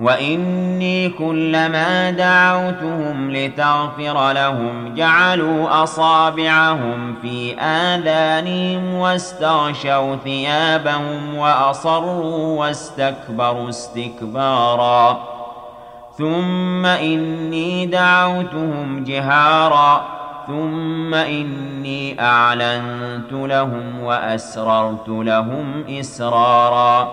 وإني كلما دعوتهم لتغفر لهم جعلوا أصابعهم في آذانهم واستغشوا ثيابهم وأصروا واستكبروا استكبارا ثم إني دعوتهم جهارا ثم إني أعلنت لهم وأسررت لهم إسرارا